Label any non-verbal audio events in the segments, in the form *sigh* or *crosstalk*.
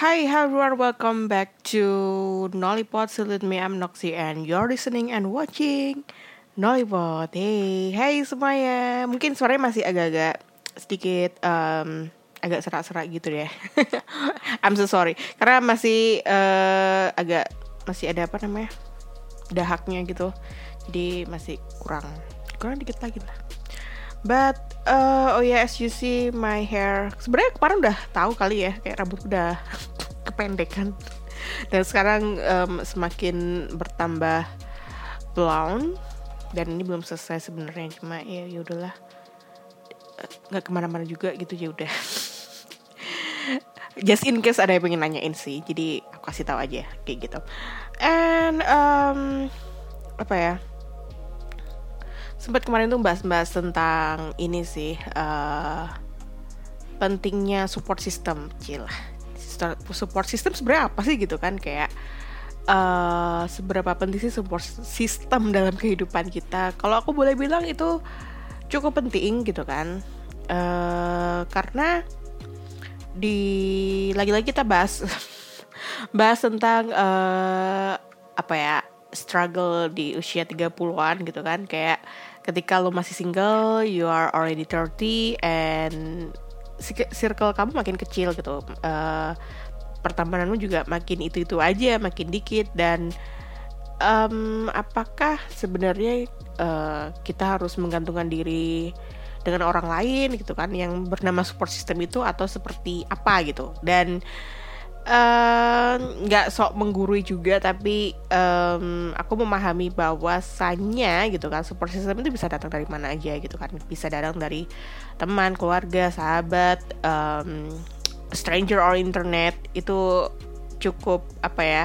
Hi everyone, welcome back to Nollipod. So with me, I'm Noxy and you're listening and watching Nollipod. Hey, hey semuanya. Mungkin suaranya masih agak-agak sedikit um, agak serak-serak gitu ya. *laughs* I'm so sorry. Karena masih uh, agak masih ada apa namanya? dahaknya gitu. Jadi masih kurang kurang dikit lagi lah. But uh, oh ya yeah, as you see my hair sebenarnya kemarin udah tahu kali ya kayak rambut udah *laughs* kependekan. Dan sekarang um, semakin bertambah blonde dan ini belum selesai sebenarnya cuma ya yaudahlah nggak ke mana-mana juga gitu ya udah. *laughs* Just in case ada yang pengen nanyain sih jadi aku kasih tahu aja kayak gitu. And um, apa ya sempat kemarin tuh bahas-bahas tentang ini sih uh, pentingnya support system cil support system sebenarnya apa sih gitu kan? Kayak uh, seberapa penting sih support system dalam kehidupan kita? Kalau aku boleh bilang itu cukup penting gitu kan. Uh, karena di lagi-lagi kita bahas *laughs* bahas tentang uh, apa ya struggle di usia 30-an gitu kan. Kayak ketika lo masih single you are already 30 and circle kamu makin kecil gitu. Uh, pertemananmu juga makin itu itu aja makin dikit. Dan um, apakah sebenarnya uh, kita harus menggantungkan diri dengan orang lain gitu kan yang bernama support system itu atau seperti apa gitu? Dan nggak uh, sok menggurui juga tapi um, aku memahami bahwasannya gitu kan support system itu bisa datang dari mana aja gitu kan. Bisa datang dari teman keluarga sahabat um, stranger or internet itu cukup apa ya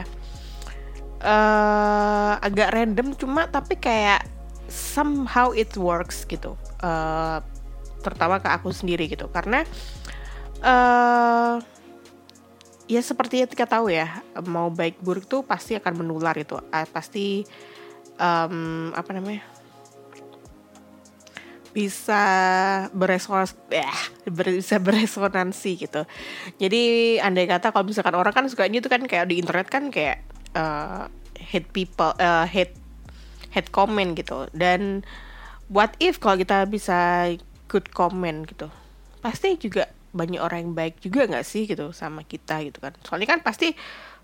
uh, agak random cuma tapi kayak somehow it works gitu. Uh, terutama ke aku sendiri gitu. Karena uh, ya seperti yang kita tahu ya mau baik buruk tuh pasti akan menular itu uh, pasti um, apa namanya bisa beresonansi eh, bisa beresonansi gitu. Jadi andai kata kalau misalkan orang kan sukanya itu kan kayak di internet kan kayak uh, hate people uh, hate hate comment gitu. Dan what if kalau kita bisa good comment gitu? Pasti juga banyak orang yang baik juga nggak sih gitu sama kita gitu kan. Soalnya kan pasti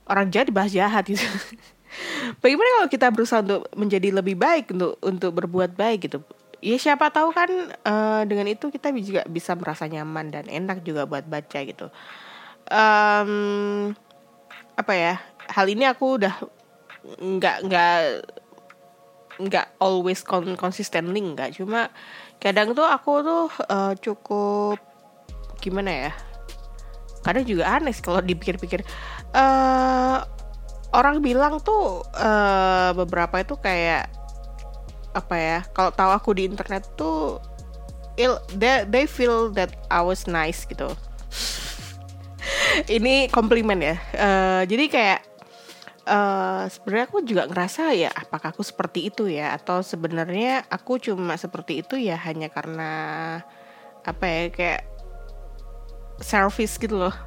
orang jahat dibahas jahat gitu. *laughs* Bagaimana kalau kita berusaha untuk menjadi lebih baik untuk untuk berbuat baik gitu? Ya siapa tahu kan uh, dengan itu kita juga bisa merasa nyaman dan enak juga buat baca gitu. Um, apa ya hal ini aku udah nggak nggak nggak always consistently nggak. Cuma kadang tuh aku tuh uh, cukup gimana ya? Kadang juga aneh sih kalau dipikir-pikir. Uh, orang bilang tuh uh, beberapa itu kayak apa ya kalau tahu aku di internet tuh il they, they feel that I was nice gitu. *laughs* Ini komplimen ya. Uh, jadi kayak uh, sebenarnya aku juga ngerasa ya apakah aku seperti itu ya? Atau sebenarnya aku cuma seperti itu ya hanya karena apa ya kayak service gitu loh. *laughs*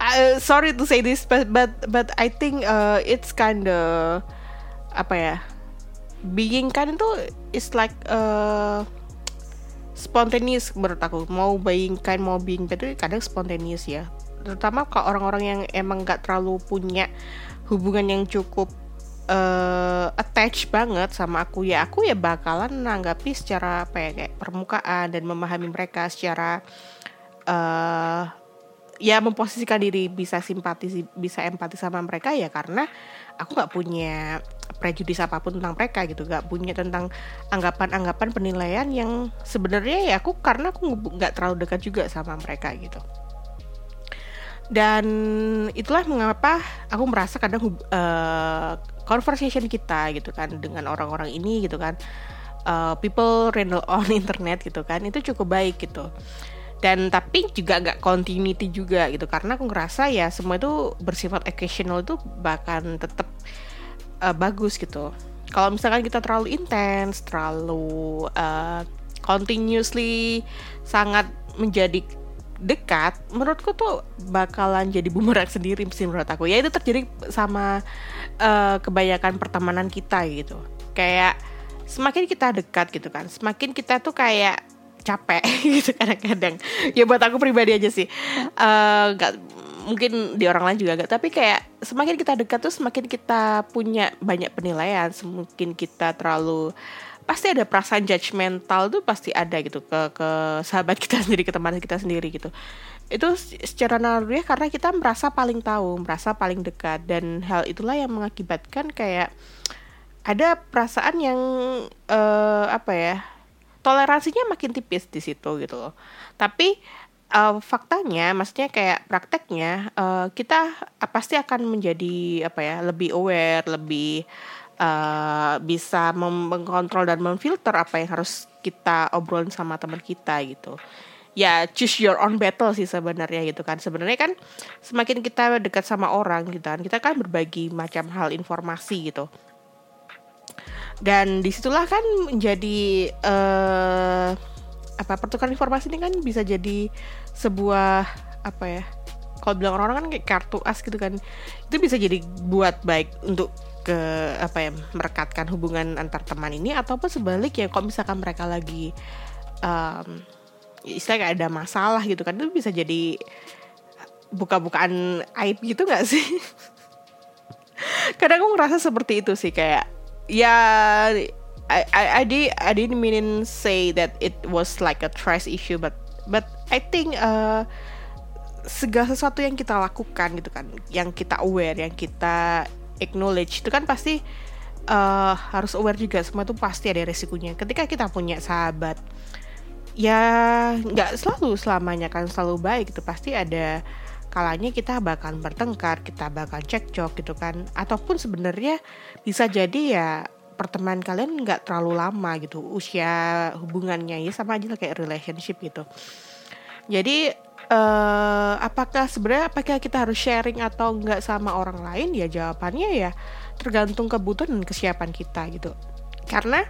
Uh, sorry to say this but but but I think uh, it's kind of apa ya being kind itu is like uh, spontaneous menurut aku. Mau being kind mau being bad itu kadang spontaneous ya. Terutama kalau orang-orang yang emang gak terlalu punya hubungan yang cukup uh, attach banget sama aku ya aku ya bakalan nanggapi secara apa ya kayak permukaan dan memahami mereka secara uh, ya memposisikan diri bisa simpati bisa empati sama mereka ya karena aku nggak punya prejudis apa pun tentang mereka gitu. Nggak punya tentang anggapan-anggapan penilaian yang sebenarnya ya aku karena aku nggak terlalu dekat juga sama mereka gitu. Dan itulah mengapa aku merasa kadang uh, conversation kita gitu kan dengan orang-orang ini gitu kan uh, people random on *laughs* internet gitu kan itu cukup baik gitu dan tapi juga nggak continuity juga gitu. Karena aku ngerasa ya semua itu bersifat occasional itu bahkan tetap uh, bagus gitu. Kalau misalkan kita terlalu intens terlalu uh, continuously sangat menjadi dekat menurutku tuh bakalan jadi bumerang *laughs* sendiri sih menurut aku. Ya itu terjadi sama uh, kebanyakan pertemanan kita gitu. Kayak semakin kita dekat gitu kan semakin kita tuh kayak capek *laughs* gitu kadang-kadang. Ya buat aku pribadi aja sih. Uh, mungkin di orang lain juga gak tapi kayak semakin kita dekat tuh semakin kita punya banyak penilaian. Semakin kita terlalu pasti ada perasaan judgmental tuh pasti ada gitu. Ke ke sahabat kita *laughs* sendiri ke teman kita sendiri gitu. Itu secara naluri karena kita merasa paling tahu merasa paling dekat. Dan hal itulah yang mengakibatkan kayak ada perasaan yang uh, apa ya toleransinya makin tipis di situ gitu loh. Tapi uh, faktanya maksudnya kayak prakteknya uh, kita pasti akan menjadi apa ya lebih aware lebih uh, bisa mengkontrol dan memfilter apa yang harus kita obrolin sama teman kita gitu. Ya choose your own battle sih sebenarnya gitu kan. Sebenarnya kan semakin kita dekat sama orang gitu kan kita kan berbagi macam hal informasi gitu dan di situlah kan menjadi uh, apa pertukaran informasi ini kan bisa jadi sebuah apa ya kalau bilang orang-orang kan kayak kartu as gitu kan. Itu bisa jadi buat baik untuk ke apa ya merekatkan hubungan antar teman ini ataupun sebaliknya kalau misalkan mereka lagi um, istilahnya ada masalah gitu kan itu bisa jadi buka-bukaan aib gitu gak sih? *laughs* Kadang aku ngerasa seperti itu sih kayak ya I, I, I, did, I didn't mean say that it was like a trash issue but but I think uh, segala sesuatu yang kita lakukan gitu kan yang kita aware yang kita acknowledge itu kan pasti uh, harus aware juga. Semua itu pasti ada resikonya. Ketika kita punya sahabat ya nggak selalu selamanya kan selalu baik itu pasti ada kalanya kita bakal bertengkar kita bakal cekcok gitu kan. Ataupun sebenarnya bisa jadi ya pertemanan kalian nggak terlalu lama gitu. Usia hubungannya ya sama aja kayak relationship gitu. Jadi uh, apakah sebenarnya apakah kita harus sharing atau enggak sama orang lain? Ya jawabannya ya tergantung kebutuhan dan kesiapan kita gitu. Karena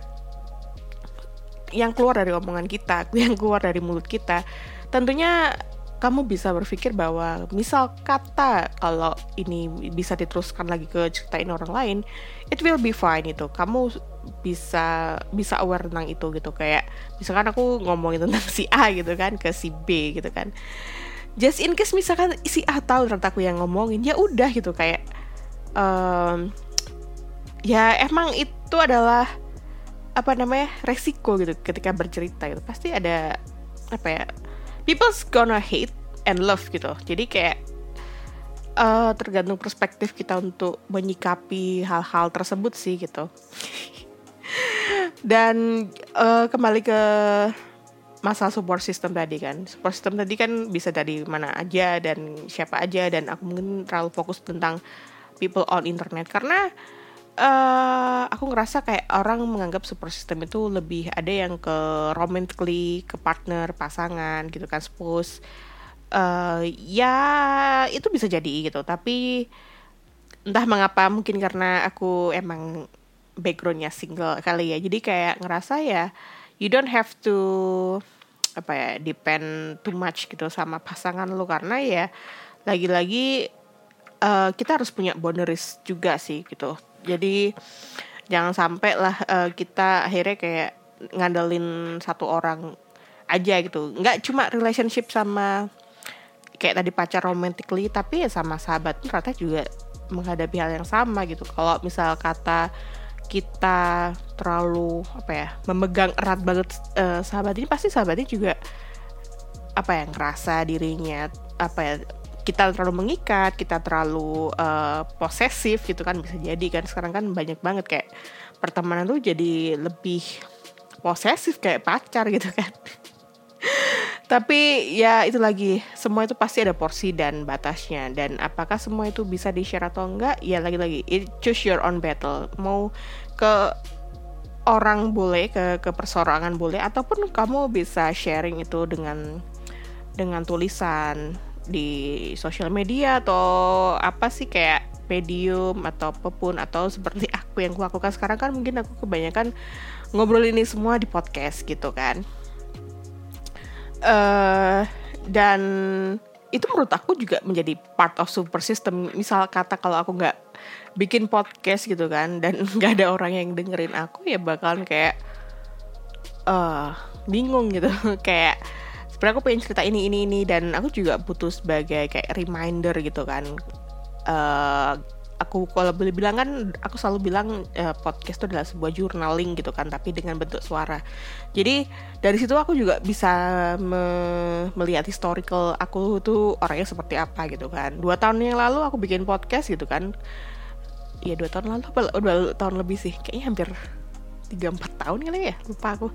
yang keluar dari omongan kita *laughs* yang keluar dari mulut kita tentunya kamu bisa berpikir bahwa misal kata kalau ini bisa diteruskan lagi ke ceritain orang lain it will be fine itu. Kamu bisa bisa aware tentang itu gitu. Kayak misalkan aku ngomongin tentang si A gitu kan ke si B gitu kan. Just in case misalkan si A tahu ternyata aku yang ngomongin ya udah gitu. Kayak um, ya emang itu adalah apa namanya resiko gitu ketika bercerita gitu. Pasti ada apa ya people's gonna hate and love gitu. Jadi kayak uh, tergantung perspektif kita untuk menyikapi hal-hal tersebut sih gitu. *laughs* Dan uh, kembali ke masalah support system tadi kan. Support system tadi kan bisa dari mana aja dan siapa aja dan aku mungkin terlalu fokus tentang people on internet. Karena uh, aku ngerasa kayak orang menganggap support system itu lebih ada yang ke romantically ke partner pasangan gitu kan spouse. Uh, ya itu bisa jadi gitu. Tapi entah mengapa mungkin karena aku emang backgroundnya single kali ya. Jadi kayak ngerasa ya you don't have to apa ya depend too much gitu sama pasangan lu. Karena ya lagi-lagi uh, kita harus punya boundaries juga sih gitu. Jadi jangan sampai lah uh, kita akhirnya kayak ngandelin satu orang aja gitu. Nggak cuma relationship sama kayak tadi pacar romantically tapi ya sama sahabat ternyata juga menghadapi hal yang sama gitu. Kalau misal kata kita terlalu apa ya memegang erat banget uh, sahabat ini pasti sahabatnya juga apa yang ngerasa dirinya apa ya kita terlalu mengikat, kita terlalu uh, posesif gitu kan bisa jadi kan. Sekarang kan banyak banget kayak pertemanan tuh jadi lebih posesif kayak pacar gitu kan. *laughs* Tapi ya itu lagi semua itu pasti ada porsi dan batasnya. Dan apakah semua itu bisa di share atau enggak? Ya lagi-lagi choose your own battle. Mau ke orang boleh ke ke persorangan boleh ataupun kamu bisa sharing itu dengan dengan tulisan di sosial media atau apa sih kayak medium atau apa pun atau seperti *laughs* aku yang aku lakukan sekarang kan mungkin aku kebanyakan ngobrol ini semua di podcast gitu kan. Uh, dan itu menurut aku juga menjadi part of super system. Misal kata kalau aku nggak bikin podcast gitu kan dan *laughs* nggak ada orang yang dengerin aku ya bakalan kayak uh, bingung gitu. *laughs* Kayak sebenarnya aku pengen cerita ini ini ini dan aku juga butuh sebagai kayak reminder gitu kan. Uh, aku kalau boleh bilang kan aku selalu bilang uh, podcast itu adalah sebuah journaling gitu kan tapi dengan bentuk suara. Jadi dari situ aku juga bisa me melihat historical aku tuh orangnya seperti apa gitu kan. Dua tahun yang lalu aku bikin podcast gitu kan. Ya dua tahun lalu apa? Dua tahun lebih sih kayaknya hampir tiga empat tahun kali ya lupa aku.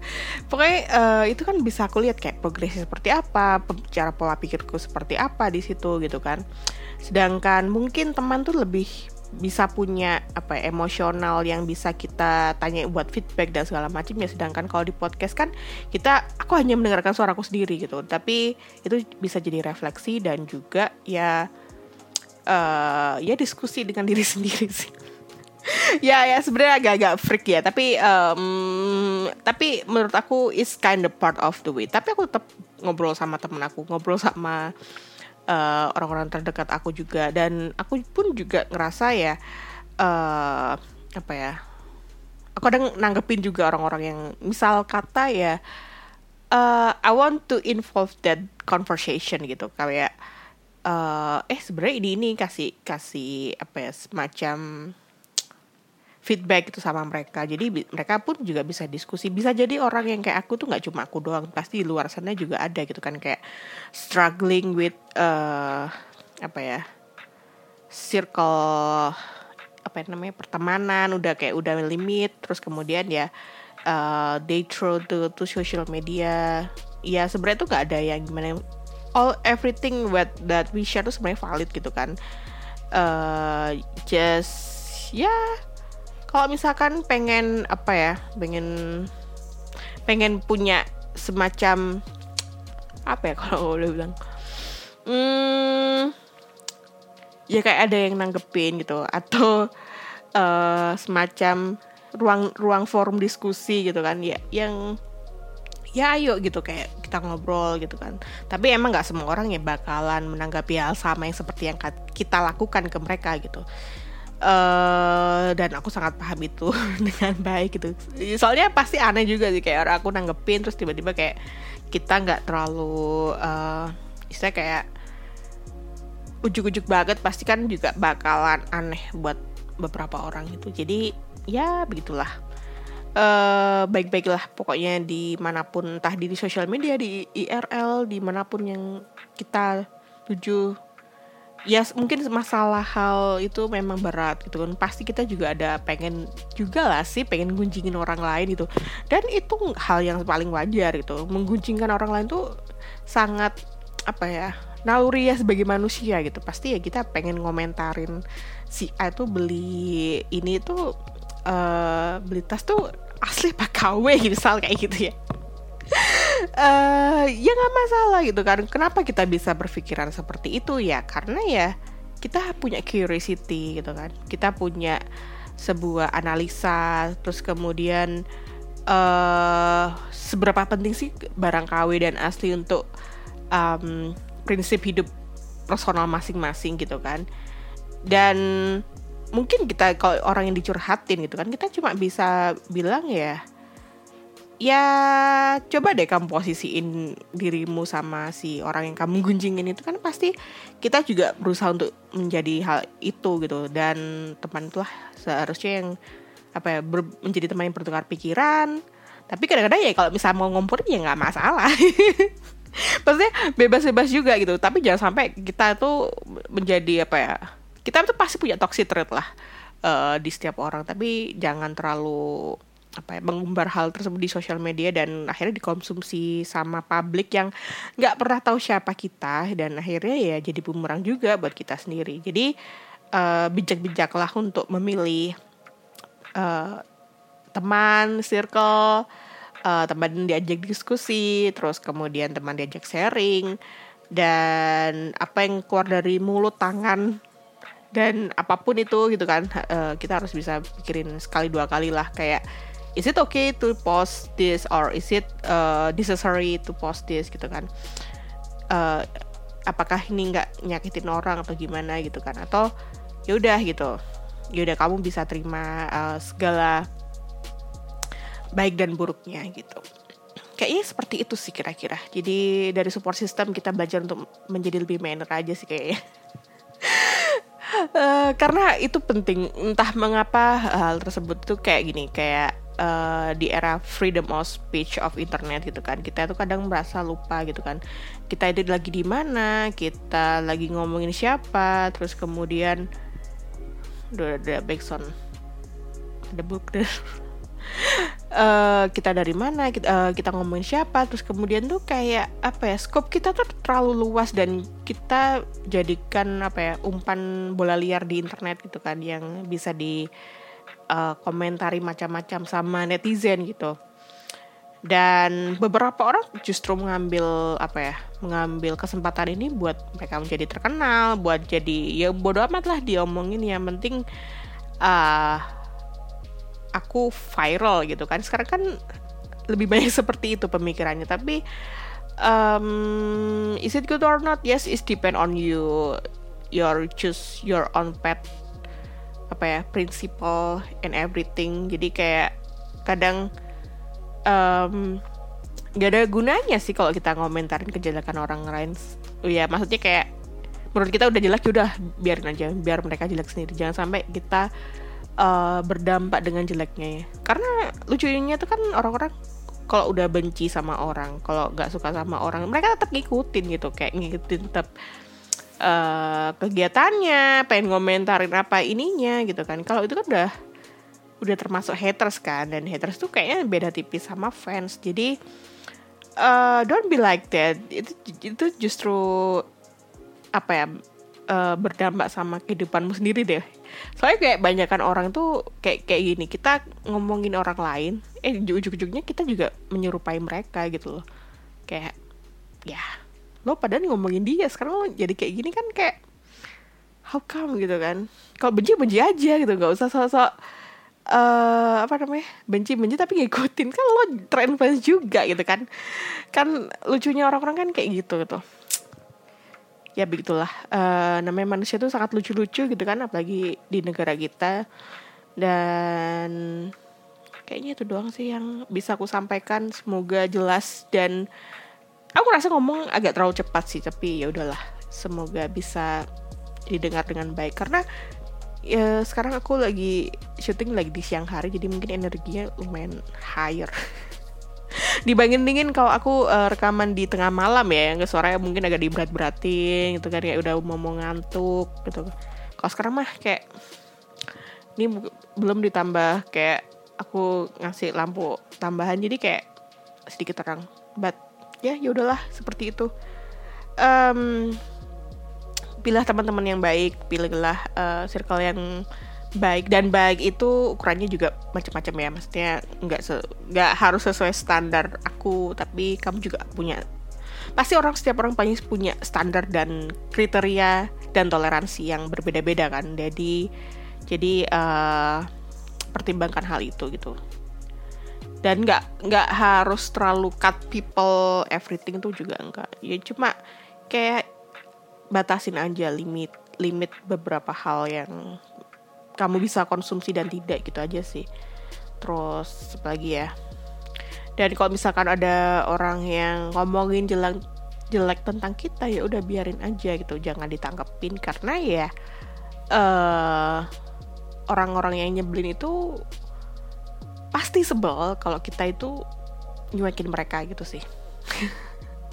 Pokoknya uh, itu kan bisa aku lihat kayak progresnya seperti apa cara pola pikirku seperti apa di situ gitu kan. Sedangkan mungkin teman tuh lebih bisa punya apa ya, emosional yang bisa kita tanya buat feedback dan segala macam ya. Sedangkan kalau di podcast kan kita aku hanya mendengarkan suaraku sendiri gitu. Tapi itu bisa jadi refleksi dan juga ya uh, ya diskusi dengan *laughs* diri sendiri sih ya ya sebenarnya agak-agak freak ya tapi um, tapi menurut aku is kind of part of the way. Tapi aku tetap ngobrol sama temen aku ngobrol sama eh, orang-orang terdekat aku juga. Dan aku pun juga ngerasa ya uh, apa ya aku kadang nanggepin juga orang-orang yang misal kata ya uh, I want to involve that conversation gitu. Kayak uh, eh sebenarnya ini ini kasih kasih apa ya semacam feedback itu sama mereka. Jadi mereka pun juga bisa diskusi. Bisa jadi orang yang kayak aku tuh nggak cuma aku doang. Pasti di luar sana juga ada gitu kan kayak struggling with uh, apa ya circle apa namanya pertemanan udah kayak udah limit. Terus kemudian ya uh, they throw to to social media. Ya sebenarnya tuh nggak ada yang gimana. All everything what that we share tuh sebenarnya valid gitu kan. Uh, just ya yeah, kalau misalkan pengen apa ya pengen pengen punya semacam apa ya kalau *laughs* boleh bilang? Hmm, ya kayak ada yang nanggepin gitu. Atau uh, semacam ruang ruang forum diskusi gitu kan. Ya yang ya ayo gitu kayak kita ngobrol gitu kan. Tapi emang nggak semua orang ya bakalan menanggapi hal sama yang seperti yang kita lakukan ke mereka gitu uh, dan aku sangat paham itu *laughs* dengan baik gitu. Soalnya pasti aneh juga sih kayak orang aku nanggepin terus tiba-tiba kayak kita nggak terlalu uh, istilah kayak ujuk-ujuk banget pasti kan juga bakalan aneh buat beberapa orang itu jadi ya begitulah. Uh, baik-baiklah pokoknya di mana pun entah di sosial media di IRL di mana pun yang kita tuju ya mungkin masalah hal itu memang berat gitu kan. Pasti kita juga ada pengen juga lah sih pengen gunjingin orang lain itu dan itu hal yang paling wajar gitu. Menggunjingkan orang lain tuh sangat apa ya naluri ya sebagai manusia gitu. Pasti ya kita pengen ngomentarin si A tuh beli ini tuh uh, beli tas tuh asli pak KW misal kayak gitu ya uh, ya nggak masalah gitu kan. Kenapa kita bisa berpikiran seperti itu ya? Karena ya kita punya curiosity gitu kan. Kita punya sebuah analisa terus kemudian uh, seberapa penting sih barang KW dan asli untuk um, prinsip hidup personal masing-masing gitu kan. Dan mungkin kita kalau orang yang dicurhatin gitu kan kita cuma bisa bilang ya ya coba deh kamu posisiin dirimu sama si orang yang kamu gunjingin itu kan pasti kita juga berusaha untuk menjadi hal itu gitu. Dan teman itulah seharusnya yang apa ya ber, menjadi teman yang bertukar pikiran. Tapi kadang-kadang ya kalau misalnya mau ngumpul ya nggak masalah. *laughs* Maksudnya bebas-bebas juga gitu. Tapi jangan sampai kita tuh menjadi apa ya kita tuh pasti punya toxic trait lah uh, di setiap orang. Tapi jangan terlalu apa ya mengumbar hal tersebut di sosial media dan akhirnya dikonsumsi sama publik yang nggak pernah tahu siapa kita dan akhirnya ya jadi bumerang juga buat kita sendiri. Jadi uh, bijak-bijaklah untuk memilih uh, teman circle uh, teman diajak diskusi terus kemudian teman diajak sharing dan apa yang keluar dari mulut tangan dan apa pun itu gitu kan uh, kita harus bisa pikirin sekali dua kali lah kayak is it okay to post this or is it uh, necessary to post this gitu kan? Uh, apakah ini nggak nyakitin orang atau gimana gitu kan? Atau ya udah gitu. Ya udah kamu bisa terima uh, segala baik dan buruknya gitu. Kayaknya seperti itu sih kira-kira. Jadi dari support system kita belajar untuk menjadi lebih manner aja sih kayaknya. *laughs* Uh, karena itu penting. Entah mengapa hal tersebut tuh kayak gini kayak uh, di era freedom of speech of internet gitu kan. Kita tuh kadang merasa lupa gitu kan. Kita itu lagi di mana kita lagi ngomongin siapa terus kemudian udah ada backsound ada book uh, kita dari mana kita, uh, kita ngomongin siapa terus kemudian tuh kayak apa ya scope kita tuh terlalu luas dan kita jadikan apa ya umpan bola liar di internet gitu kan yang bisa di komentari macam-macam sama netizen gitu. Dan beberapa orang justru mengambil apa ya mengambil kesempatan ini buat mereka menjadi terkenal buat jadi ya bodoh amat lah diomongin. Yang penting uh, aku viral gitu kan. Sekarang kan lebih banyak *laughs* seperti itu pemikirannya. Tapi um, is it good or not? Yes it depend on you. Your choose your own path apa ya principle and everything. Jadi kayak kadang um, gak ada gunanya sih kalau kita ngomentarin kejelekan orang lain. Ya maksudnya kayak menurut kita udah jelek ya udah biarin aja biar mereka jelek sendiri. Jangan sampai kita uh, berdampak dengan jeleknya ya. Karena lucunya tuh kan orang-orang kalau udah benci sama orang kalau nggak suka sama orang mereka tetap ngikutin gitu kayak ngikutin tetap uh, kegiatannya pengen ngomentarin apa ininya gitu kan. Kalau itu kan udah udah termasuk haters kan. Dan haters tuh kayaknya beda tipis sama fans. Jadi uh, don't be like that. Itu itu justru apa ya uh, berdampak sama kehidupanmu sendiri deh. Soalnya kayak banyakkan orang tuh kayak kayak gini. Kita ngomongin orang lain eh ujung-ujungnya kita juga menyerupai mereka gitu loh. Kayak ya lo padahal ngomongin dia sekarang lo jadi kayak gini kan kayak how come gitu kan? Kalau benci benci aja gitu nggak usah sok-sok uh, apa namanya benci-benci tapi ngikutin. Kan lo trend fans juga gitu kan. Kan lucunya orang-orang kan kayak gitu gitu. Ya begitulah uh, namanya manusia tuh sangat lucu-lucu gitu kan apalagi di negara kita. Dan kayaknya itu doang sih yang bisa aku sampaikan. Semoga jelas dan aku rasa ngomong agak terlalu cepat sih tapi ya udahlah. Semoga bisa didengar dengan baik. Karena ya sekarang aku lagi syuting lagi di siang hari jadi mungkin energinya lumayan higher. *laughs* Dibandingin dingin kalau aku uh, rekaman di tengah malam ya yang suaranya mungkin agak diberat-beratin gitu kan kayak udah mau mau ngantuk gitu. Kalau sekarang mah kayak ini belum ditambah kayak aku ngasih lampu tambahan jadi kayak sedikit terang. But ya ya udahlah seperti itu. Um, pilih teman-teman yang baik pilihlah uh, circle yang baik. Dan baik itu ukurannya juga macam-macam ya. Maksudnya nggak nggak harus sesuai standar aku tapi kamu juga punya. Pasti orang setiap orang pasti punya standar dan kriteria dan toleransi yang berbeda-beda kan. Jadi jadi uh, pertimbangkan hal itu gitu dan nggak nggak harus terlalu cut people everything tuh juga enggak ya cuma kayak batasin aja limit limit beberapa hal yang kamu bisa konsumsi dan tidak gitu aja sih. Terus lagi ya. Dan kalau misalkan ada orang yang ngomongin jelek jelek tentang kita ya udah biarin aja gitu. Jangan ditangkepin karena ya uh, orang-orang yang nyebelin itu pasti sebel kalau kita itu nyuekin mereka gitu sih.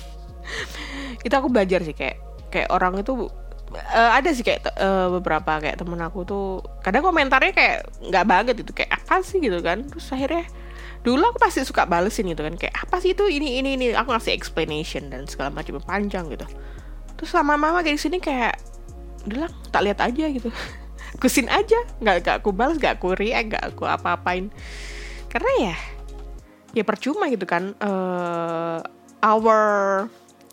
*laughs* Itu aku belajar sih kayak kayak orang itu uh, ada sih kayak uh, beberapa kayak temen aku tuh kadang komentarnya kayak nggak banget itu kayak apa sih gitu kan. Terus akhirnya dulu aku pasti suka balesin gitu kan kayak apa sih itu ini ini ini. Aku ngasih explanation dan segala macam panjang gitu. Terus lama mama kayak sini kayak udah tak lihat aja gitu. *laughs* Kusin aja nggak gak aku balas gak aku react gak aku apa-apain karena ya ya percuma gitu kan uh, our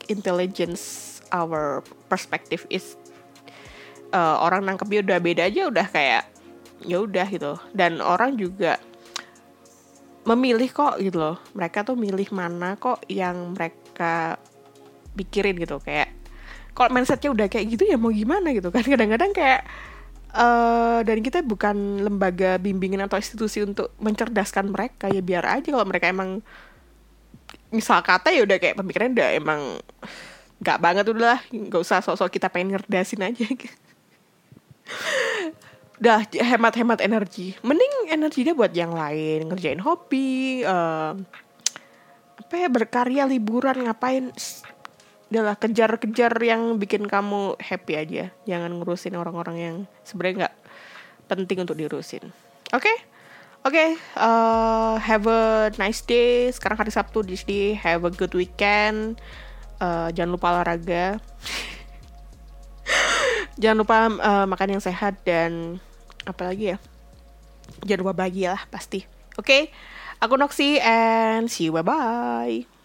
intelligence our perspective is uh, orang nangkepnya udah beda aja udah kayak ya udah gitu. Dan orang juga memilih kok gitu loh. Mereka tuh milih mana kok yang mereka pikirin gitu. Kayak kalau mindsetnya udah kayak gitu ya mau gimana gitu kan. Kadang-kadang kayak uh, dan kita bukan lembaga bimbingan atau institusi untuk mencerdaskan mereka. Ya biar aja kalau mereka emang misal kata ya udah kayak pemikirannya udah emang nggak banget udah lah nggak usah sosok kita pengen ngerdasin aja. *laughs* Udah hemat-hemat energi. Mending energinya buat yang lain. Ngerjain hobi uh, apa ya berkarya liburan ngapain adalah kejar-kejar yang bikin kamu happy aja jangan ngurusin orang-orang yang sebenarnya nggak penting untuk diurusin oke okay? Oke, okay, uh, have a nice day. Sekarang hari Sabtu di sini. Have a good weekend. Uh, jangan lupa olahraga. *laughs* jangan lupa uh, makan yang sehat dan apa lagi ya? Jangan lupa bahagia lah pasti. Oke, okay? aku Noxy and see you bye bye.